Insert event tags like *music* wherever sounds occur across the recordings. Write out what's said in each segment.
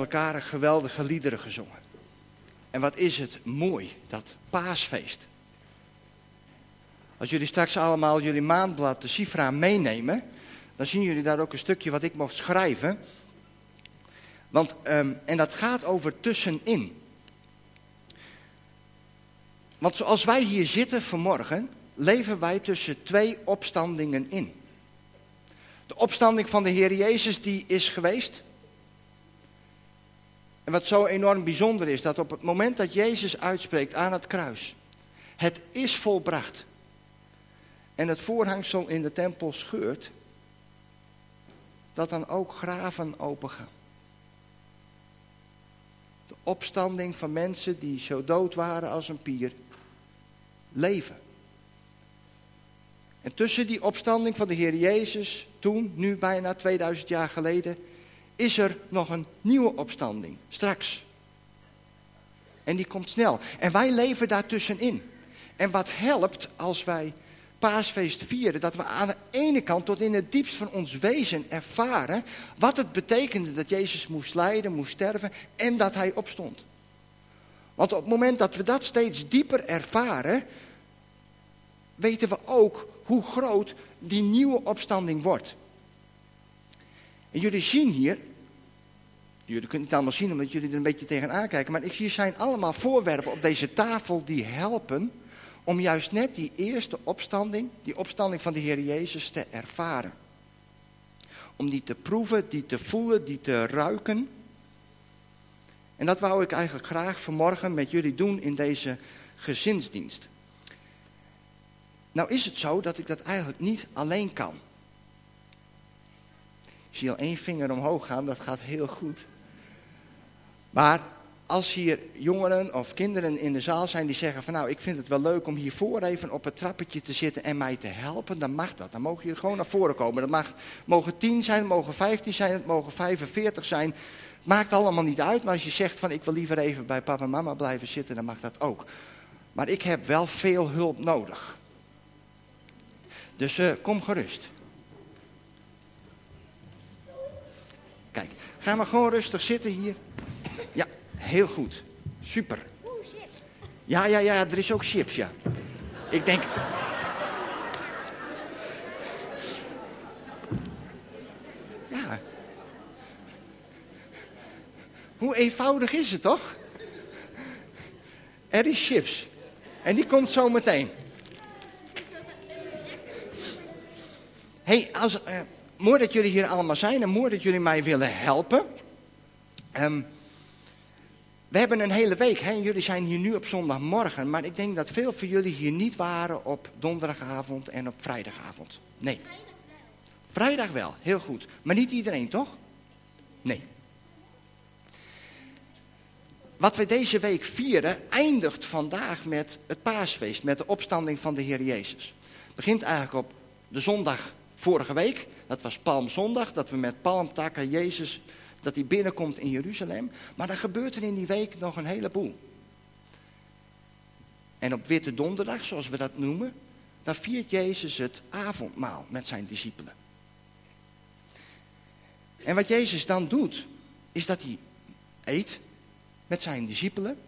elkaar geweldige liederen gezongen. En wat is het mooi, dat paasfeest. Als jullie straks allemaal jullie maandblad, de Sifra, meenemen, dan zien jullie daar ook een stukje wat ik mocht schrijven. Want, ehm, en dat gaat over tussenin. Want zoals wij hier zitten vanmorgen, leven wij tussen twee opstandingen in. De opstanding van de Heer Jezus die is geweest. En wat zo enorm bijzonder is, dat op het moment dat Jezus uitspreekt aan het kruis, het is volbracht. En het voorhangsel in de tempel scheurt, dat dan ook graven opengaan. De opstanding van mensen die zo dood waren als een pier, leven. En tussen die opstanding van de Heer Jezus, toen, nu bijna 2000 jaar geleden, is er nog een nieuwe opstanding, straks. En die komt snel. En wij leven daartussenin. En wat helpt als wij paasfeest vieren, dat we aan de ene kant tot in het diepst van ons wezen ervaren wat het betekende dat Jezus moest lijden, moest sterven en dat hij opstond. Want op het moment dat we dat steeds dieper ervaren, weten we ook hoe groot die nieuwe opstanding wordt. En jullie zien hier, jullie kunnen het allemaal zien omdat jullie er een beetje tegenaan kijken, maar hier zijn allemaal voorwerpen op deze tafel die helpen om juist net die eerste opstanding, die opstanding van de Heer Jezus te ervaren. Om die te proeven, die te voelen, die te ruiken. En dat wou ik eigenlijk graag vanmorgen met jullie doen in deze gezinsdienst. Nou is het zo dat ik dat eigenlijk niet alleen kan. Ik zie al één vinger omhoog gaan, dat gaat heel goed. Maar als hier jongeren of kinderen in de zaal zijn die zeggen van nou, ik vind het wel leuk om hiervoor even op het trappetje te zitten en mij te helpen, dan mag dat. Dan mogen jullie gewoon naar voren komen. Dat mag, mogen 10 zijn, het mogen 15 zijn, het mogen 45 zijn. Maakt allemaal niet uit, maar als je zegt van ik wil liever even bij papa en mama blijven zitten, dan mag dat ook. Maar ik heb wel veel hulp nodig. Dus uh, kom gerust. Kijk, ga maar gewoon rustig zitten hier. Heel goed. Super. Ja, ja, ja, er is ook chips, ja. Ik denk... Ja. Hoe eenvoudig is het toch? Er is chips. En die komt zo meteen. hey, als, uh, mooi dat jullie hier allemaal zijn en mooi dat jullie mij willen helpen. Um, we hebben een hele week, hè? jullie zijn hier nu op zondagmorgen, maar ik denk dat veel van jullie hier niet waren op donderdagavond en op vrijdagavond. Nee. Vrijdag wel, heel goed. Maar niet iedereen, toch? Nee. Wat we deze week vieren eindigt vandaag met het paasfeest, met de opstanding van de Heer Jezus. Het begint eigenlijk op de zondag vorige week, dat was Palmzondag, dat we met palmtakken Jezus, dat hij binnenkomt in Jeruzalem. Maar dan gebeurt er in die week nog een heleboel. En op Witte Donderdag, zoals we dat noemen, dan viert Jezus het avondmaal met zijn discipelen. En wat Jezus dan doet, is dat hij eet met zijn discipelen.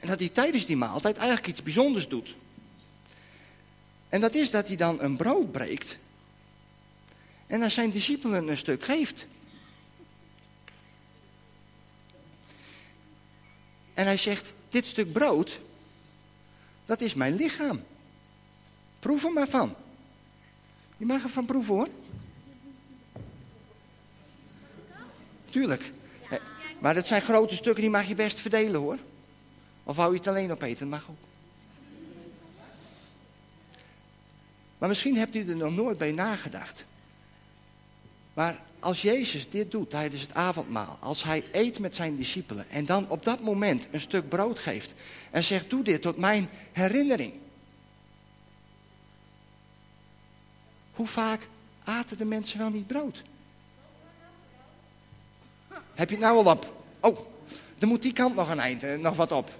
En dat hij tijdens die maaltijd eigenlijk iets bijzonders doet. En dat is dat hij dan een brood breekt en aan zijn discipelen een stuk geeft. En hij zegt, dit stuk brood, dat is mijn lichaam. Proef er maar van. Je mag ervan proeven hoor. Tuurlijk. Maar dat zijn grote stukken, die mag je best verdelen hoor. Of hou je het alleen op eten, mag ook. Maar misschien hebt u er nog nooit bij nagedacht. Maar als Jezus dit doet tijdens het avondmaal, als hij eet met zijn discipelen en dan op dat moment een stuk brood geeft en zegt: Doe dit tot mijn herinnering. Hoe vaak aten de mensen wel niet brood? Heb je het nou al op? Oh, er moet die kant nog een eind, eh, nog wat op.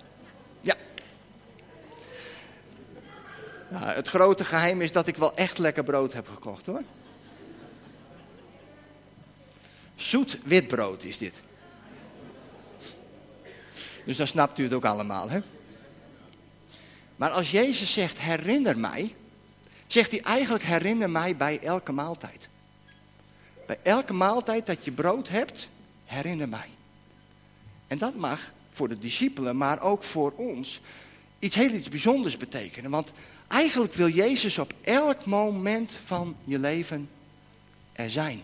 Nou, het grote geheim is dat ik wel echt lekker brood heb gekocht hoor. Zoet witbrood is dit. Dus dan snapt u het ook allemaal, hè? Maar als Jezus zegt herinner mij, zegt hij eigenlijk herinner mij bij elke maaltijd. Bij elke maaltijd dat je brood hebt, herinner mij. En dat mag voor de discipelen, maar ook voor ons, iets heel iets bijzonders betekenen. Want eigenlijk wil Jezus op elk moment van je leven er zijn.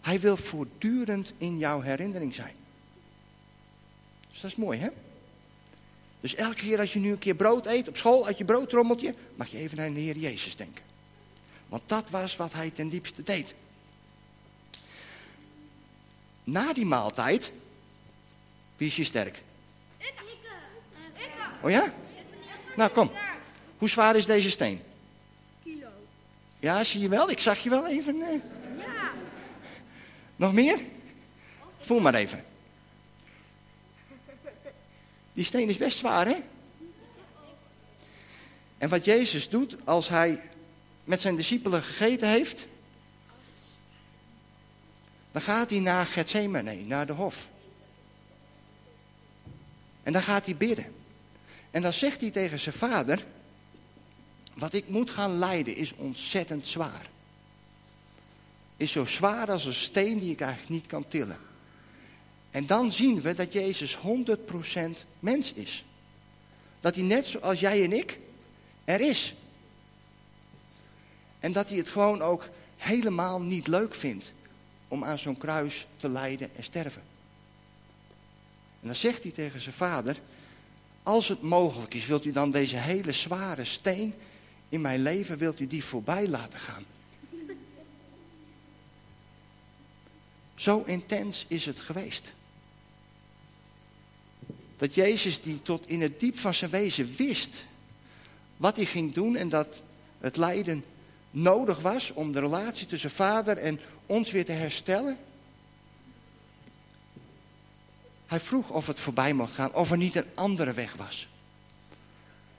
Hij wil voortdurend in jouw herinnering zijn. Dus dat is mooi, hè? Dus elke keer als je nu een keer brood eet op school, uit je broodtrommeltje, mag je even aan de Heer Jezus denken. Want dat was wat hij ten diepste deed. Na die maaltijd, wie is je sterk? Ik. Ik. Oh ja? Nou, kom. Hoe zwaar is deze steen? Kilo. Ja, zie je wel? Ik zag je wel even. eh. Nog meer? Voel maar even. Die steen is best zwaar, hè? En wat Jezus doet als hij met zijn discipelen gegeten heeft, dan gaat hij naar Gethsemane, naar de hof. En dan gaat hij bidden. En dan zegt hij tegen zijn vader, wat ik moet gaan lijden is ontzettend zwaar. Is zo zwaar als een steen die ik eigenlijk niet kan tillen. En dan zien we dat Jezus 100% mens is. Dat hij net zoals jij en ik er is. En dat hij het gewoon ook helemaal niet leuk vindt om aan zo'n kruis te lijden en sterven. En dan zegt hij tegen zijn vader, als het mogelijk is, wilt u dan deze hele zware steen in mijn leven, wilt u die voorbij laten gaan? Zo intens is het geweest. Dat Jezus die tot in het diep van zijn wezen wist wat hij ging doen en dat het lijden nodig was om de relatie tussen vader en ons weer te herstellen. Hij vroeg of het voorbij mocht gaan, of er niet een andere weg was.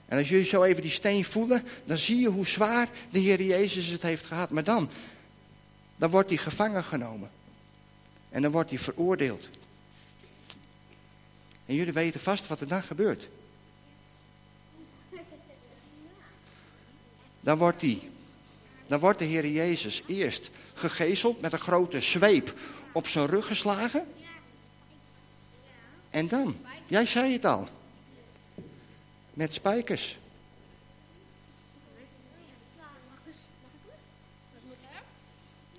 En als jullie zo even die steen voelen, dan zie je hoe zwaar de Heer Jezus het heeft gehad. Maar dan, dan wordt hij gevangen genomen. En dan wordt hij veroordeeld. En jullie weten vast wat er dan gebeurt. Dan wordt, hij, dan wordt de Heer Jezus eerst gegezeld met een grote zweep op zijn rug geslagen. En dan, jij zei het al, met spijkers.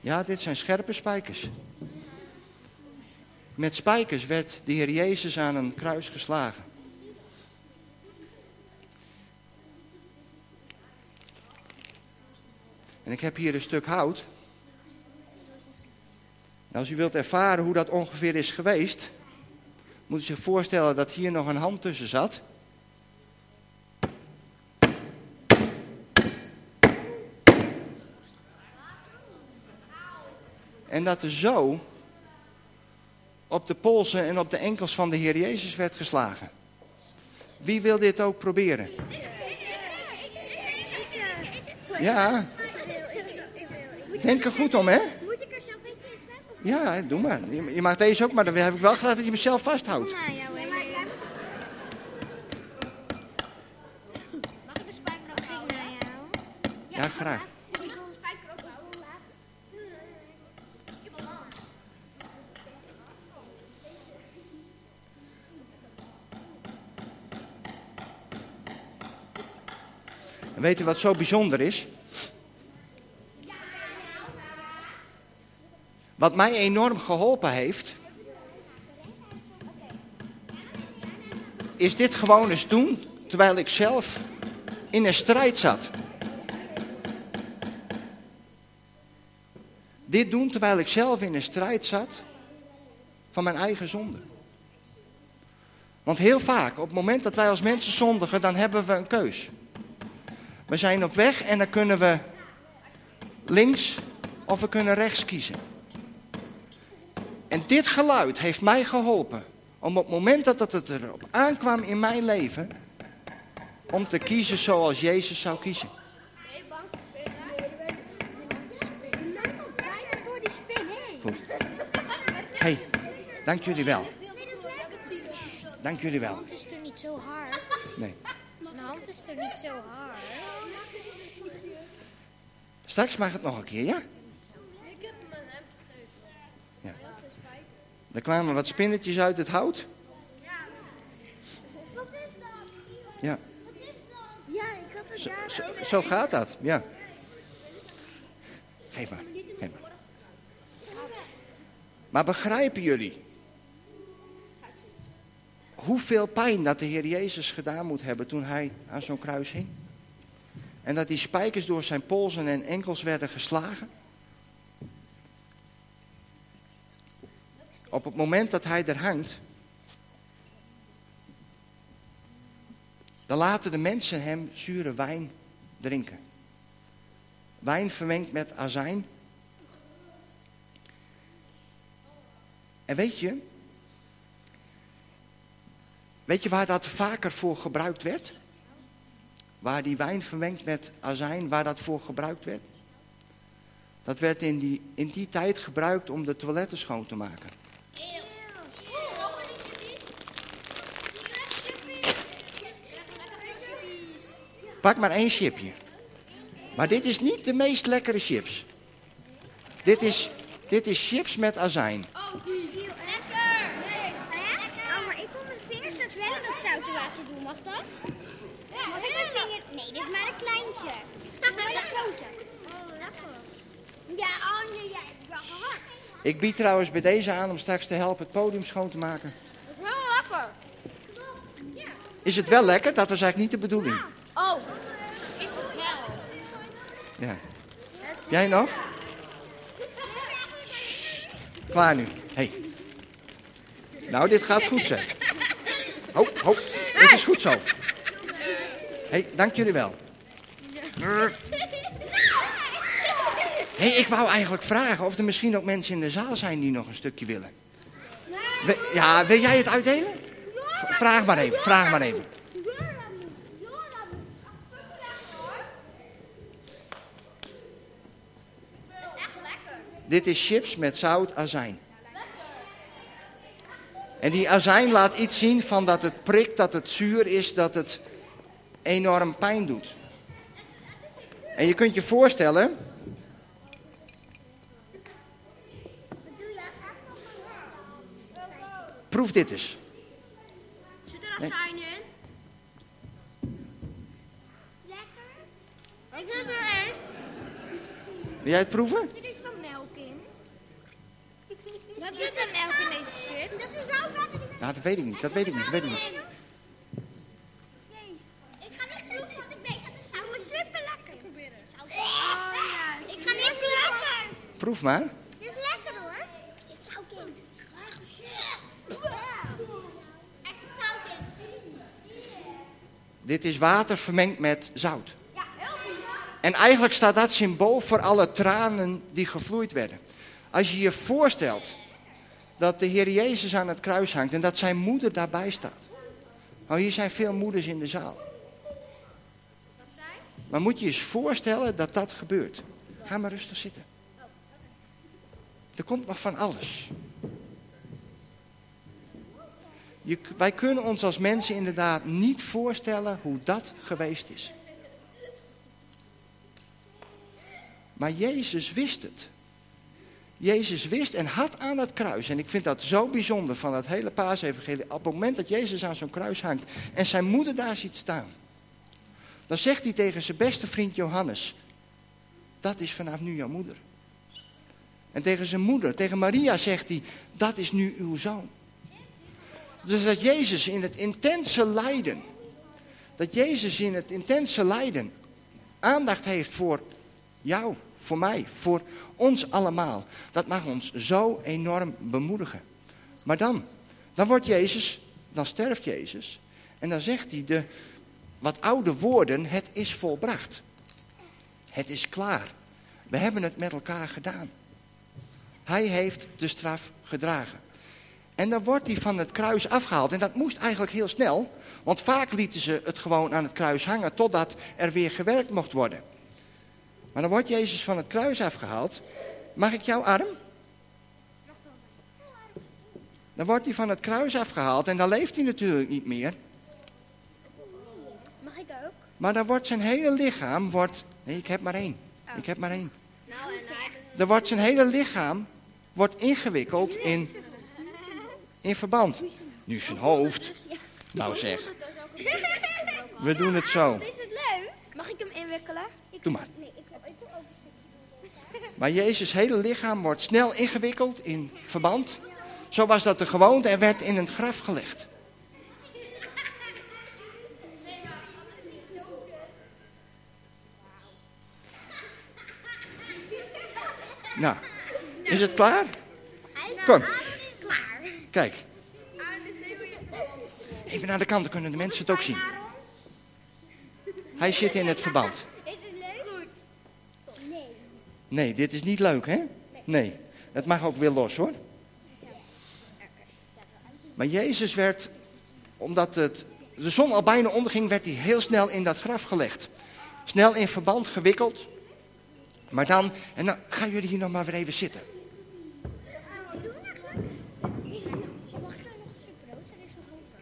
Ja, dit zijn scherpe spijkers. Met spijkers werd de Heer Jezus aan een kruis geslagen. En ik heb hier een stuk hout. Nou, als u wilt ervaren hoe dat ongeveer is geweest, moet u zich voorstellen dat hier nog een hand tussen zat. En dat er zo op de polsen en op de enkels van de Heer Jezus werd geslagen. Wie wil dit ook proberen? Ja, denk er goed om, hè? Moet ik er zelf eentje in slaan? Ja, doe maar. Je mag deze ook, maar dan heb ik wel graag dat je mezelf vasthoudt. Ja, maar weet u wat zo bijzonder is? Wat mij enorm geholpen heeft, is dit gewoon eens doen terwijl ik zelf in een strijd zat. Dit doen terwijl ik zelf in een strijd zat van mijn eigen zonde. Want heel vaak, op het moment dat wij als mensen zondigen, dan hebben we een keus. We zijn op weg en dan kunnen we links of we kunnen rechts kiezen. En dit geluid heeft mij geholpen om op het moment dat het erop aankwam in mijn leven, om te kiezen zoals Jezus zou kiezen. Goed. hey, dank jullie wel. dank jullie wel. Mijn hand is toch niet zo hard? Nee. Mijn hand is toch niet zo hard? Straks mag het nog een keer, ja? Ik heb mijn hem Ja. Er kwamen wat spinnetjes uit het hout. Wat is dat? Ja, Wat is dat? Ja, ik had het zo, daar zo, gaat dat, ja. Geef maar, geef maar. Maar begrijpen jullie hoeveel pijn dat de Heer Jezus gedaan moet hebben toen hij aan zo'n kruis hing? En dat die spijkers door zijn polsen en enkels werden geslagen? Op het moment dat hij er hangt, dan laten de mensen hem zure wijn drinken. Wijn vermengd met azijn. En weet je, weet je waar dat vaker voor gebruikt werd? Waar die wijn vermengd met azijn, waar dat voor gebruikt werd? Dat werd in die, in die tijd gebruikt om de toiletten schoon te maken. Pak maar één chipje. Maar dit is niet de meest lekkere chips. Dit is, dit is chips met azijn. Lekker! Oh, maar ik wil mijn vingers dus wel dat zoute water doen, mag dat? Vinger... Nee, dit is maar een kleintje. Maar de grote. Oh, lekker. Ja, oh nee, gehakt. Ik bied trouwens bij deze aan om straks te helpen het podium schoon te maken. Dat is wel lekker. Is het wel lekker? Dat was eigenlijk niet de bedoeling. Oh, ik wel. Ja. Jij nog? Klaar nu. Hey. Nou, dit gaat goed zeg. Ho, ho. Dit is goed zo. Hey, dank jullie wel. hey, ik wou eigenlijk vragen of er misschien ook mensen in de zaal zijn die nog een stukje willen. Ja, wil jij het uitdelen? Vraag maar even, vraag maar even. Dit is chips met zout azijn. En die azijn laat iets zien van dat het prikt, dat het zuur is, dat het enorm pijn doet. En je kunt je voorstellen, proef dit eens. Zit er azijn in? Lekker. Ik heb er één. Wil jij het proeven? Zit er iets van melk in? Wat zit er melk in deze chips? Dat is zoutwater. Nou, dat weet ik niet, dat weet ik niet, dat weet ik niet. Nee, ik ga niet proeven, want ik weet dat het zout is. super lekker. Ik probeer het. Oh ja. Ik ga niet proeven. Proef maar. Dit is lekker hoor. Er zit zout in. Zit zout in. Dit is water vermengd met zout. Ja, heel goed. En eigenlijk staat dat symbool voor alle tranen die gevloeid werden. Als je je voorstelt dat de Heer Jezus aan het kruis hangt en dat zijn moeder daarbij staat. Nou, hier zijn veel moeders in de zaal. Maar moet je je eens voorstellen dat dat gebeurt. Ga maar rustig zitten. Er komt nog van alles. Wij kunnen ons als mensen inderdaad niet voorstellen hoe dat geweest is. Maar Jezus wist het. Jezus wist en had aan het kruis, en ik vind dat zo bijzonder van het hele paasevangelie, op het moment dat Jezus aan zo'n kruis hangt en zijn moeder daar ziet staan, dan zegt hij tegen zijn beste vriend Johannes, dat is vanaf nu jouw moeder. En tegen zijn moeder, tegen Maria zegt hij, dat is nu uw zoon. Dus dat Jezus in het intense lijden, dat Jezus in het intense lijden aandacht heeft voor jou, voor mij, voor ons allemaal. Dat mag ons zo enorm bemoedigen. Maar dan, dan wordt Jezus, dan sterft Jezus. En dan zegt hij de wat oude woorden, het is volbracht. Het is klaar. We hebben het met elkaar gedaan. Hij heeft de straf gedragen. En dan wordt hij van het kruis afgehaald. En dat moest eigenlijk heel snel. Want vaak lieten ze het gewoon aan het kruis hangen totdat er weer gewerkt mocht worden. Maar dan wordt Jezus van het kruis afgehaald. Mag ik jouw arm? Dan wordt hij van het kruis afgehaald en dan leeft hij natuurlijk niet meer. Mag ik ook? Maar dan wordt zijn hele lichaam, wordt, nee ik heb maar één, ik heb maar één. Nou, en Dan wordt zijn hele lichaam wordt ingewikkeld in, in verband. Nu zijn hoofd. Nou zeg, we doen het zo. Is het leuk? Mag ik hem inwikkelen? Doe maar. Maar Jezus' hele lichaam wordt snel ingewikkeld in verband. Zo was dat de gewoonte en werd in een graf gelegd. Nou, is het klaar? Kom. Kijk. Even naar de kant, dan kunnen de mensen het ook zien. Hij zit in het verband. Is het leuk? Nee. Nee, dit is niet leuk, hè? Nee. Het mag ook weer los, hoor. Maar Jezus werd, omdat het, de zon al bijna onderging, werd hij heel snel in dat graf gelegd. Snel in verband gewikkeld. Maar dan, en dan gaan jullie hier nog maar weer even zitten. Mag ik nog een stuk brood? Er is nog over.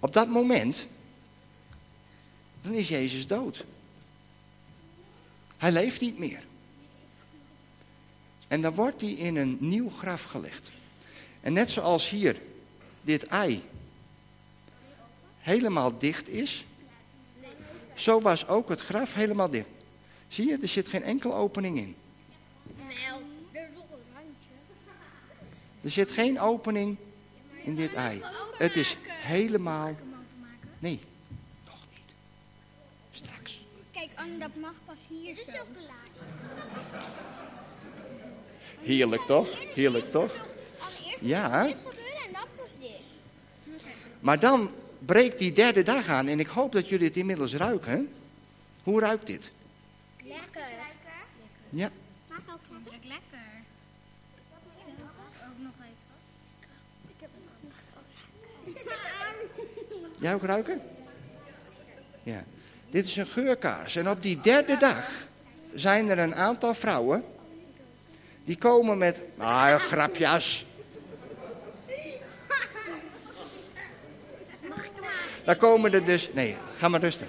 Op dat moment, dan is Jezus dood. Hij leeft niet meer. En dan wordt hij in een nieuw graf gelegd. En net zoals hier dit ei helemaal dicht is, zo was ook het graf helemaal dicht. Zie je, er zit geen enkele opening in. Er. Er zit geen opening in dit ei. Het is helemaal. Nee, nog niet. Straks. Kijk, Anne, dat mag pas hier Dit is chocolade. Heerlijk toch? Heerlijk toch? Allereerst Ja. dit. Maar dan breekt die derde dag aan en ik hoop dat jullie het inmiddels ruiken. Hoe ruikt dit? Lekker. Ja. Jij ook ruiken? Ja. Dit is een geurkaars. En op die derde dag zijn er een aantal vrouwen. Die komen met. Ah, grapjes. Dan komen er dus. Nee, ga maar rustig.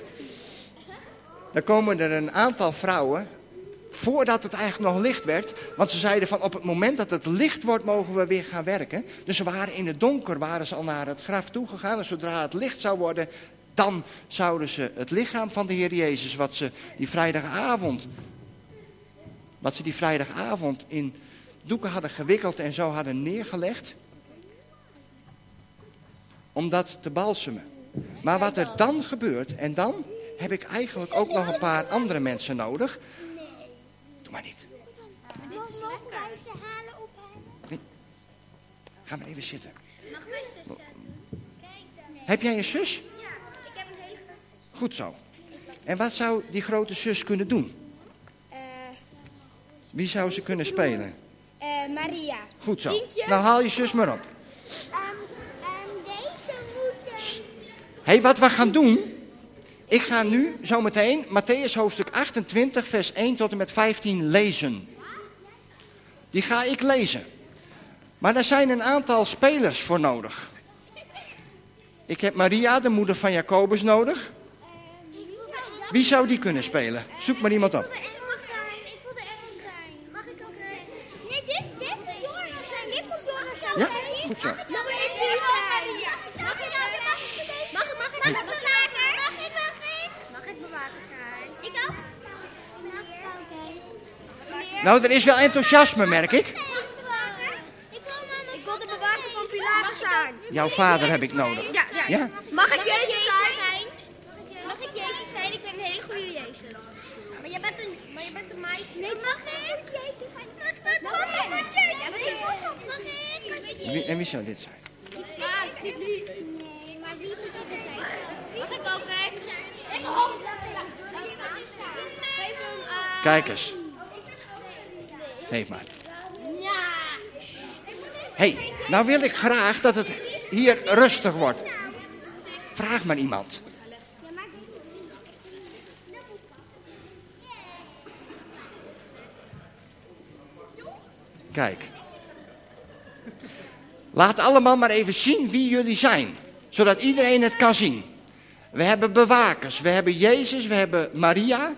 Dan komen er een aantal vrouwen. Voordat het eigenlijk nog licht werd. Want ze zeiden van op het moment dat het licht wordt, mogen we weer gaan werken. Dus ze waren in het donker, waren ze al naar het graf toegegaan. En zodra het licht zou worden, dan zouden ze het lichaam van de Heer Jezus, wat ze die vrijdagavond, wat ze die vrijdagavond in doeken hadden gewikkeld en zo hadden neergelegd, om dat te balsemen. Maar wat er dan gebeurt, en dan heb ik eigenlijk ook nog een paar andere mensen nodig. Maar niet. Mogen wij ze halen ophalen? Ga maar even zitten. Mag mijn zus doen? Kijk dan. Heb jij een zus? Ja, ik heb een hele grote zus. Goed zo. En wat zou die grote zus kunnen doen? Eh, Wie zou ze kunnen spelen? eh, Maria. Goed zo. Nou haal je zus maar op. deze moeten... Hé, hey, wat we gaan doen. Ik ga nu zometeen Matthäus hoofdstuk 28, vers 1 tot en met 15 lezen. Die ga ik lezen. Maar daar zijn een aantal spelers voor nodig. Ik heb Maria, de moeder van Jacobus, nodig. Wie zou die kunnen spelen? Zoek maar iemand op. Ik wil de Engels zijn. Ik wil de Engels zijn. Mag ik ook... eh, Nee, dit, dit moet Joris zijn. Dit moet Joris zijn. Ja, goed zo. Mag ik ook Maria? Mag ik ook? Mag ik deze? Mag ik, mag ik? Mag ik bewaker? Mag ik, mag ik? Mag ik bewaker zijn? Ik ook. Oké. Nou, er is wel enthousiasme, merk ik. Ik wil de bewaker van Pilatus zijn. Jouw vader heb ik nodig. Ja, ja. Ja? Mag ik Jezus zijn? Mag ik Jezus zijn? Ik ben een hele goede Jezus. Maar je bent een, maar je bent een meisje. Nee, mag ik Jezus zijn? Mag ik? Mag ik? Mag ik? Wie- en wie zou dit zijn? Nee, maar wie moet het zijn? Mag ik ook, hè? Ik eh, Kijk eens. Geef maar. Ja. Hé, hey, nou wil ik graag dat het hier rustig wordt. Vraag maar iemand. Kijk. Laat allemaal maar even zien wie jullie zijn, zodat iedereen het kan zien. We hebben bewakers, we hebben Jezus, we hebben Maria.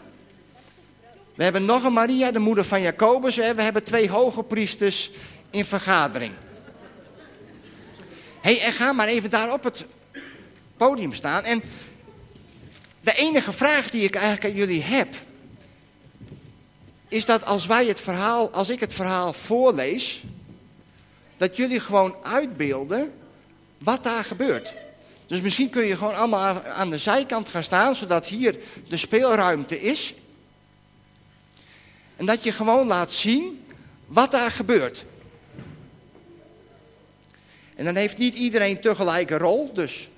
We hebben nog een Maria, de moeder van Jacobus. We hebben twee hoge priesters in vergadering. hey, en ga maar even daar op het podium staan. En de enige vraag die ik eigenlijk aan jullie heb, is dat als wij het verhaal, als ik het verhaal voorlees, dat jullie gewoon uitbeelden wat daar gebeurt. Dus misschien kun je gewoon allemaal aan de zijkant gaan staan, zodat hier de speelruimte is. En dat je gewoon laat zien wat daar gebeurt. En dan heeft niet iedereen tegelijk een rol, dus.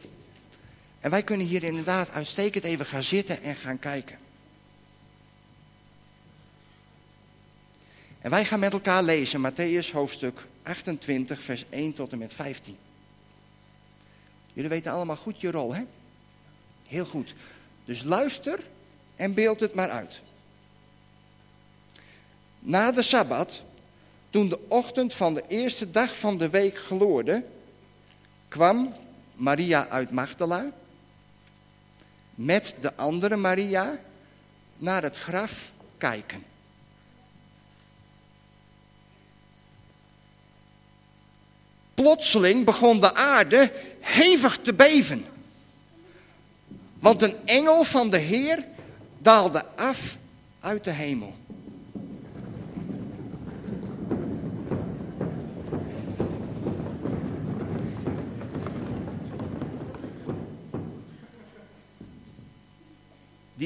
En wij kunnen hier inderdaad uitstekend even gaan zitten en gaan kijken. En wij gaan met elkaar lezen Matthäus hoofdstuk 28, vers 1 tot en met 15. Jullie weten allemaal goed je rol, hè? Heel goed. Dus luister en beeld het maar uit. Na de Sabbat, toen de ochtend van de eerste dag van de week gloorde, kwam Maria uit Magdala met de andere Maria naar het graf kijken. Plotseling begon de aarde hevig te beven. Want een engel van de Heer daalde af uit de hemel.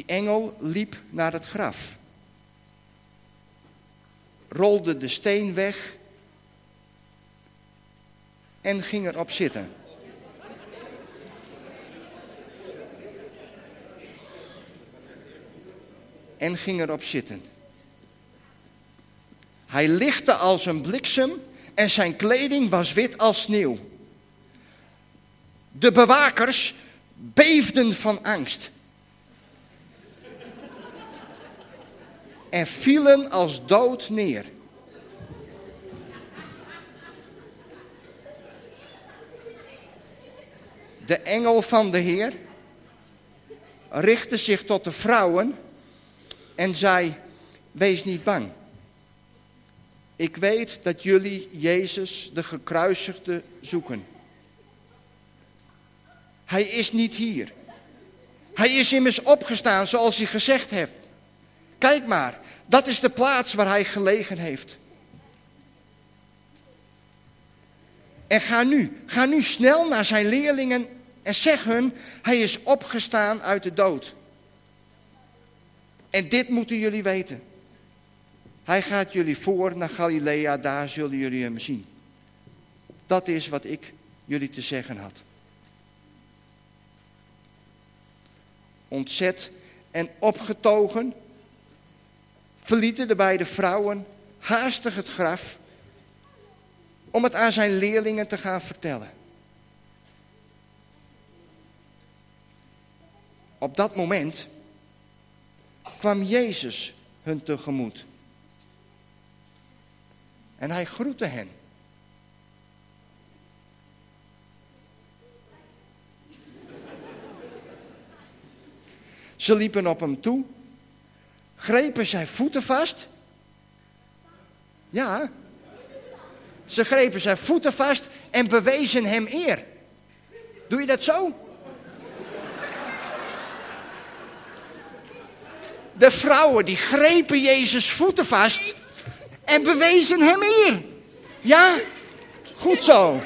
Engel liep naar het graf, rolde de steen weg en ging erop zitten. En ging erop zitten. Hij lichtte als een bliksem en zijn kleding was wit als sneeuw. De bewakers beefden van angst. En vielen als dood neer. de engel van de Heer richtte zich tot de vrouwen en zei: Wees niet bang. Ik weet dat jullie Jezus, de gekruisigde, zoeken. Hij is niet hier. Hij is immers opgestaan zoals hij gezegd heeft. Kijk maar, dat is de plaats waar hij gelegen heeft. En ga nu, ga nu snel naar zijn leerlingen en zeg hun, hij is opgestaan uit de dood. En dit moeten jullie weten. Hij gaat jullie voor naar Galilea, daar zullen jullie hem zien. Dat is wat ik jullie te zeggen had. Ontzet en opgetogen verlieten de beide vrouwen haastig het graf om het aan zijn leerlingen te gaan vertellen. Op dat moment kwam Jezus hun tegemoet. En hij groette hen. Ze liepen op hem toe, grepen zijn voeten vast. Ja, ze grepen zijn voeten vast en bewezen hem eer. Doe je dat zo? de vrouwen die grepen Jezus voeten vast en bewezen hem eer. Ja, goed zo.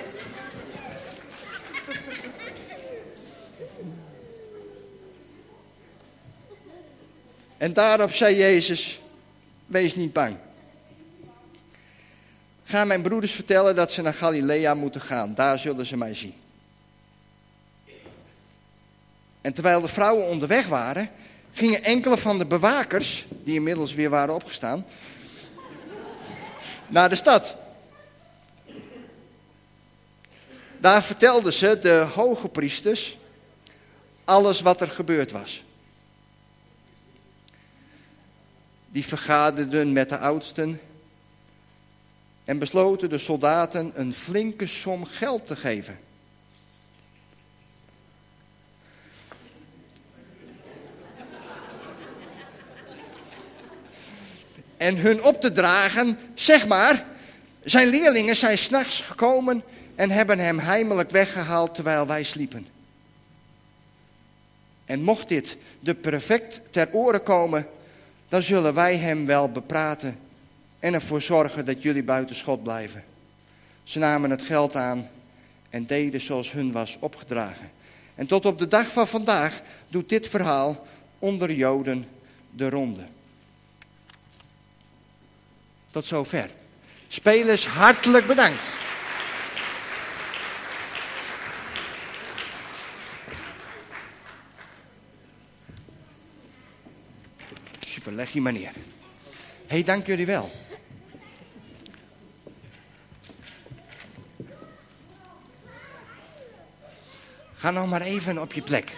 En daarop zei Jezus, wees niet bang. Ga mijn broeders vertellen dat ze naar Galilea moeten gaan. Daar zullen ze mij zien. En terwijl de vrouwen onderweg waren, gingen enkele van de bewakers, die inmiddels weer waren opgestaan, *laughs* naar de stad. Daar vertelden ze de hoge priesters alles wat er gebeurd was. Die vergaderden met de oudsten en besloten de soldaten een flinke som geld te geven. En hun op te dragen, zeg maar, zijn leerlingen zijn s'nachts gekomen en hebben hem heimelijk weggehaald terwijl wij sliepen. En mocht dit de prefect ter oren komen, dan zullen wij hem wel bepraten en ervoor zorgen dat jullie buiten schot blijven. Ze namen het geld aan en deden zoals hun was opgedragen. En tot op de dag van vandaag doet dit verhaal onder Joden de ronde. Tot zover. Spelers, hartelijk bedankt. Leg je maar neer. Hé, hey, dank jullie wel. Ga nou maar even op je plek.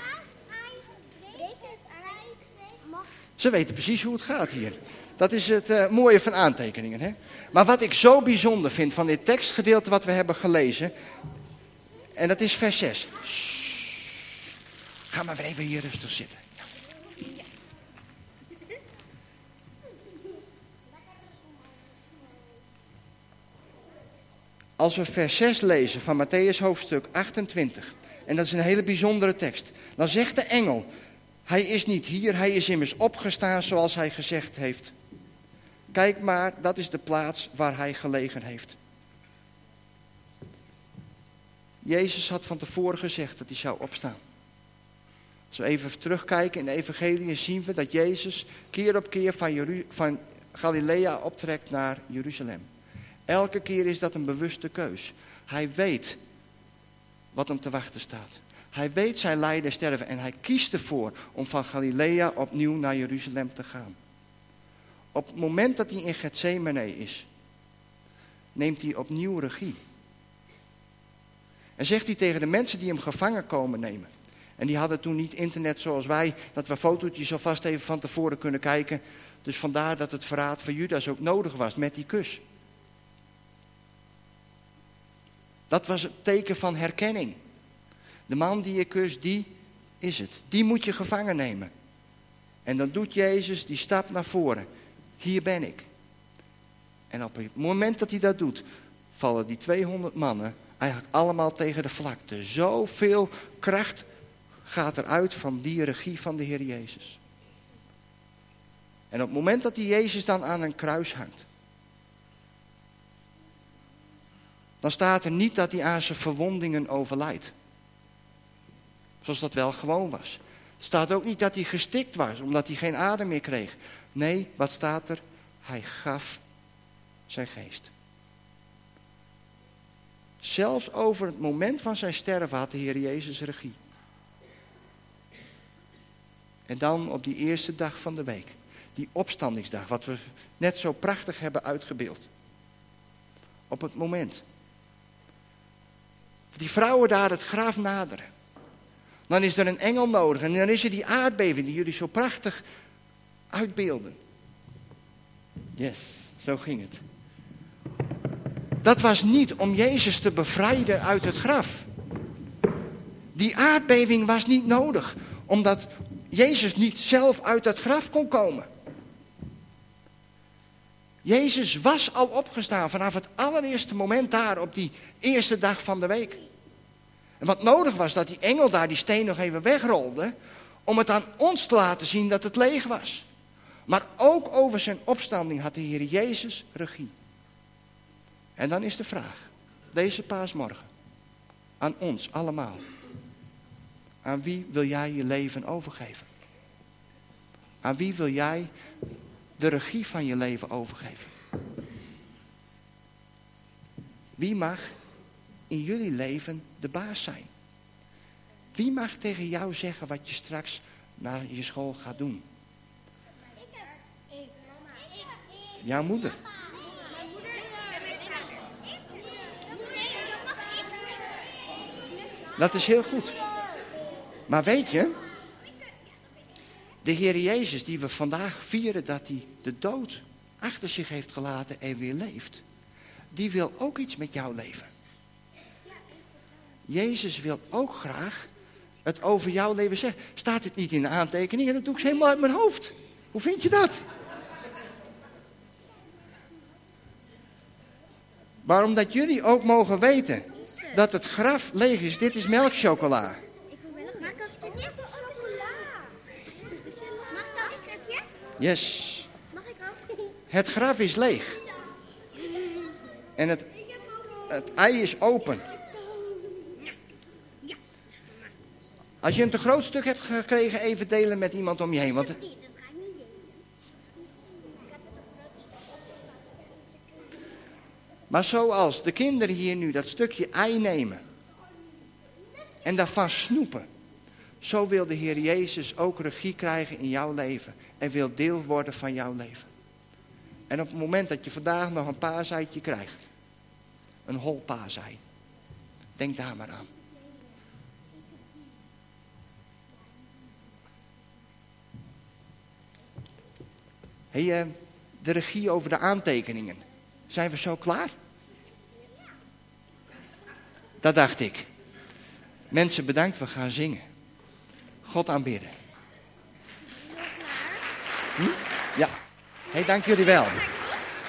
Ze weten precies hoe het gaat hier. Dat is het uh, mooie van aantekeningen. Hè? Maar wat ik zo bijzonder vind van dit tekstgedeelte wat we hebben gelezen. En dat is vers 6. Shhh. Ga maar weer even hier rustig zitten. Als we vers 6 lezen van Matthäus hoofdstuk 28. En dat is een hele bijzondere tekst. Dan zegt de engel. Hij is niet hier, hij is immers opgestaan zoals hij gezegd heeft. Kijk maar, dat is de plaats waar hij gelegen heeft. Jezus had van tevoren gezegd dat hij zou opstaan. Als we even terugkijken in de evangelie zien we dat Jezus keer op keer van, Jeru van Galilea optrekt naar Jeruzalem. Elke keer is dat een bewuste keus. Hij weet wat hem te wachten staat. Hij weet zijn lijden en sterven en hij kiest ervoor om van Galilea opnieuw naar Jeruzalem te gaan. Op het moment dat hij in Gethsemane is, neemt hij opnieuw regie. En zegt hij tegen de mensen die hem gevangen komen nemen. En die hadden toen niet internet zoals wij, dat we fotootjes alvast even van tevoren kunnen kijken. Dus vandaar dat het verraad van Judas ook nodig was met die kus. Dat was het teken van herkenning. De man die je kust, die is het. Die moet je gevangen nemen. En dan doet Jezus die stap naar voren hier ben ik. En op het moment dat hij dat doet, vallen die 200 mannen eigenlijk allemaal tegen de vlakte. Zoveel kracht gaat eruit van die regie van de Heer Jezus. En op het moment dat die Jezus dan aan een kruis hangt, dan staat er niet dat hij aan zijn verwondingen overlijdt. Zoals dat wel gewoon was. Het staat ook niet dat hij gestikt was, omdat hij geen adem meer kreeg. Nee, wat staat er? Hij gaf zijn geest. Zelfs over het moment van zijn sterven had de Heer Jezus regie. En dan op die eerste dag van de week, die opstandingsdag, wat we net zo prachtig hebben uitgebeeld. Op het moment. Dat die vrouwen daar het graf naderen. Dan is er een engel nodig en dan is er die aardbeving die jullie zo prachtig uitbeelden. Yes, zo ging het. Dat was niet om Jezus te bevrijden uit het graf. Die aardbeving was niet nodig, omdat Jezus niet zelf uit het graf kon komen. Jezus was al opgestaan vanaf het allereerste moment daar op die eerste dag van de week. En wat nodig was, dat die engel daar die steen nog even wegrolde, om het aan ons te laten zien dat het leeg was. Maar ook over zijn opstanding had de Heer Jezus regie. En dan is de vraag, deze paasmorgen, aan ons allemaal. Aan wie wil jij je leven overgeven? Aan wie wil jij de regie van je leven overgeven? Wie mag in jullie leven de baas zijn? Wie mag tegen jou zeggen wat je straks naar je school gaat doen? Jouw moeder. Dat is heel goed. Maar weet je, de Heer Jezus die we vandaag vieren dat hij de dood achter zich heeft gelaten en weer leeft. die wil ook iets met jouw leven. Jezus wil ook graag het over jouw leven zeggen. Staat het niet in de aantekeningen? Dat doe ik helemaal uit mijn hoofd. Hoe vind je dat? Maar omdat jullie ook mogen weten dat het graf leeg is. Dit is melkchocola. Mag ik een stukje? Chocola. Mag ik ook een stukje? Yes. Mag ik ook? Het graf is leeg. En het, het ei is open. Als je een te groot stuk hebt gekregen, even delen met iemand om je heen. Want. Maar zoals de kinderen hier nu dat stukje ei nemen en daarvan snoepen, zo wil de Heer Jezus ook regie krijgen in jouw leven en wil deel worden van jouw leven. En op het moment dat je vandaag nog een paaseitje krijgt, een hol paasei, denk daar maar aan. Hey, eh, de regie over de aantekeningen. Zijn we zo klaar? Dat dacht ik. Mensen, bedankt, we gaan zingen. God aanbidden. Hm? Ja. Hey, dank jullie wel.